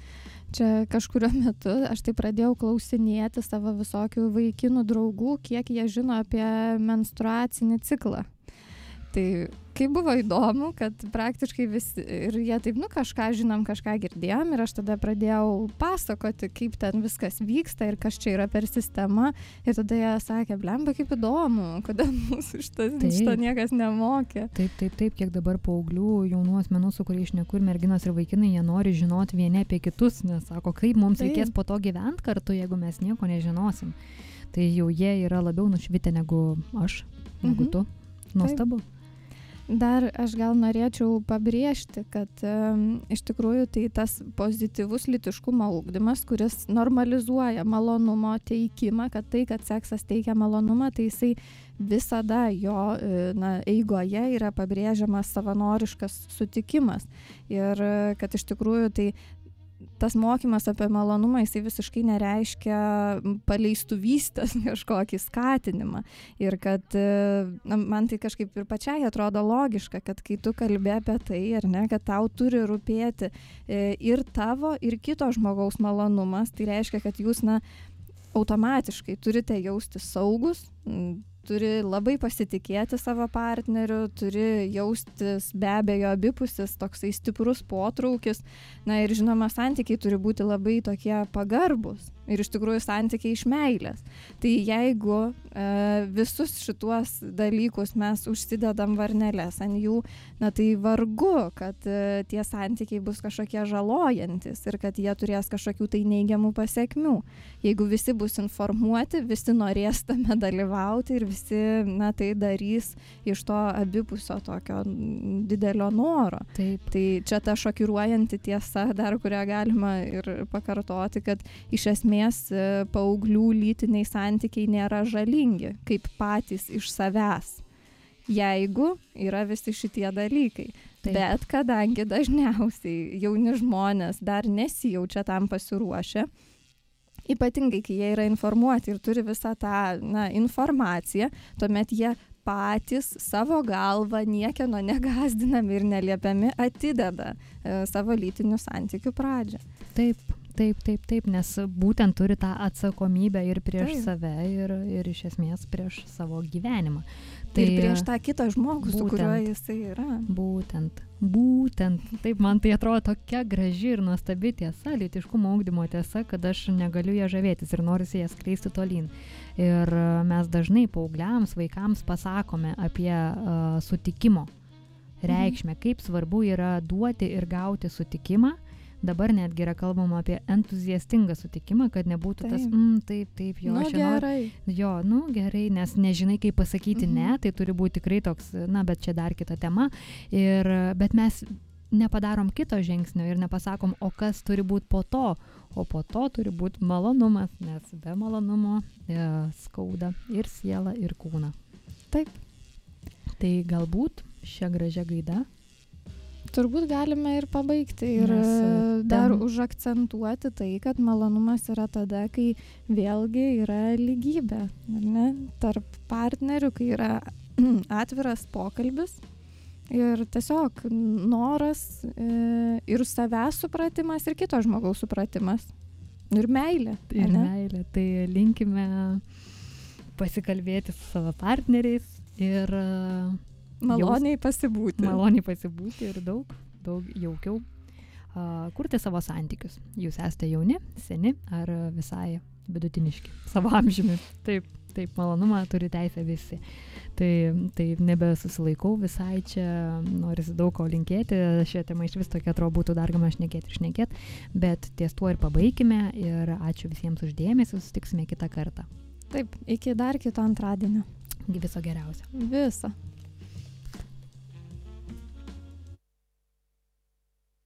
Čia kažkurio metu aš tai pradėjau klausinėti savo visokių vaikinų draugų, kiek jie žino apie menstruacinį ciklą. Tai kaip buvo įdomu, kad praktiškai visi ir jie taip, nu kažką žinom, kažką girdėjom ir aš tada pradėjau pasakoti, kaip ten viskas vyksta ir kas čia yra per sistema. Ir tada jie sakė, blemba, kaip įdomu, kodėl mūsų šitas, Taip. šito niekas nemokė. Taip, taip, taip, kiek dabar paauglių, jaunų asmenų, su kuriais šneku ir merginos ir vaikinai, jie nori žinoti vieni apie kitus, nes sako, kaip mums Taip. reikės po to gyventi kartu, jeigu mes nieko nežinosim. Tai jau jie yra labiau nušvitę negu aš, negu Mhm. tu. Nuostabu. Dar aš gal norėčiau pabrėžti, kad um, iš tikrųjų tai tas pozityvus litiškumo ūkdymas, kuris normalizuoja malonumo teikimą, kad tai, kad seksas teikia malonumą, tai jisai visada jo e, na, eigoje yra pabrėžiamas savanoriškas sutikimas. Ir e, kad iš tikrųjų tai tas mokymas apie malonumą, jisai visiškai nereiškia paleistuvystės kažkokį skatinimą. Ir kad e, na, man tai kažkaip ir pačiai atrodo logiška, kad kai tu kalbė apie tai, ar ne, kad tau turi rūpėti e, ir tavo, ir kito žmogaus malonumas, tai reiškia, kad jūs, na, automatiškai turite jausti saugus, turi labai pasitikėti savo partneriu, turi jaustis be abejo abipusis toksai stiprus potraukis. Na ir žinoma, santykiai turi būti labai tokie pagarbus. Ir iš tikrųjų santykiai iš meilės. Tai jeigu e, visus šituos dalykus mes užsidedam varnelės ant jų, na tai vargu, kad e, tie santykiai bus kažkokie žalojantis ir kad jie turės kažkokių tai neigiamų pasiekmių. Jeigu visi bus informuoti, visi norės tame dalyvauti ir visi, na tai darys iš to abipusio tokio didelio noro. Taip. Tai čia ta šokiruojanti tiesa, dar kurią galima ir pakartoti, kad iš esmės e, paauglių lytiniai santykiai nėra žalingi, kaip patys iš savęs. Jeigu yra visi šitie dalykai. Taip. Bet kadangi dažniausiai jauni žmonės dar nesijaučia tam pasiruošę, ypatingai kai jie yra informuoti ir turi visą tą na, informaciją, tuomet jie patys savo galvą niekieno negazdinami ir neliepiami atideda e, savo lytinių santykių pradžią. Taip, taip, taip, taip, nes būtent turi tą atsakomybę ir prieš Taip. save, ir, ir iš esmės prieš savo gyvenimą. Tai ir prieš tą kitą žmogų, su kuriuo būtent. jisai yra. Būtent, būtent. Taip, man tai atrodo tokia graži ir nuostabi tiesa, lytiškumo augdymo tiesa, kad aš negaliu ją žavėtis ir noriu ją skleisti tolyn. Ir e, mes dažnai paaugliams, vaikams pasakome apie uh, sutikimo reikšmę, kaip svarbu yra duoti ir gauti sutikimą. Dabar netgi yra kalbama apie entuziastingą sutikimą, kad nebūtų tas, Taip. mm, taip, taip, jo, Nu, aš gerai. Jo, nu gerai, nes nežinai, kaip pasakyti Mhm. ne, tai turi būti tikrai toks, na, bet čia dar kita tema. Ir, bet mes nepadarom kito žingsnio ir nepasakom, o kas turi būti po to. O po to turi būti malonumas, nes be malonumo e, skauda ir siela, ir kūną. Taip. Tai galbūt šią gražią gaidą. Turbūt galime ir pabaigti ir Nes, e, e, dar tem- užakcentuoti tai, kad malonumas yra tada, kai vėlgi yra lygybė, ne, tarp partnerių, kai yra atviras pokalbis ir tiesiog noras e, ir savęs supratimas, ir kito žmogaus supratimas. Ir meilė. Ir ane? meilė. Tai linkime pasikalbėti su savo partneriais ir e, Maloniai pasibūti. maloniai pasibūti ir daug, daug jaukiau uh, kurti savo santykius. Jūs esate jauni, seni ar visai vidutiniški savo amžiumi. Taip, taip, malonumą turi teisę visi. Tai, tai nebesusilaikau visai čia, norisi daug ko linkėti, šią temą iš vis tokia atrodo būtų dar galima šnekėti ir šnekėti, bet ties tuo ir pabaigime ir ačiū visiems uždėmesi, susitiksime kitą kartą. Taip, iki dar kito antradienio. Viso geriausio. Visa.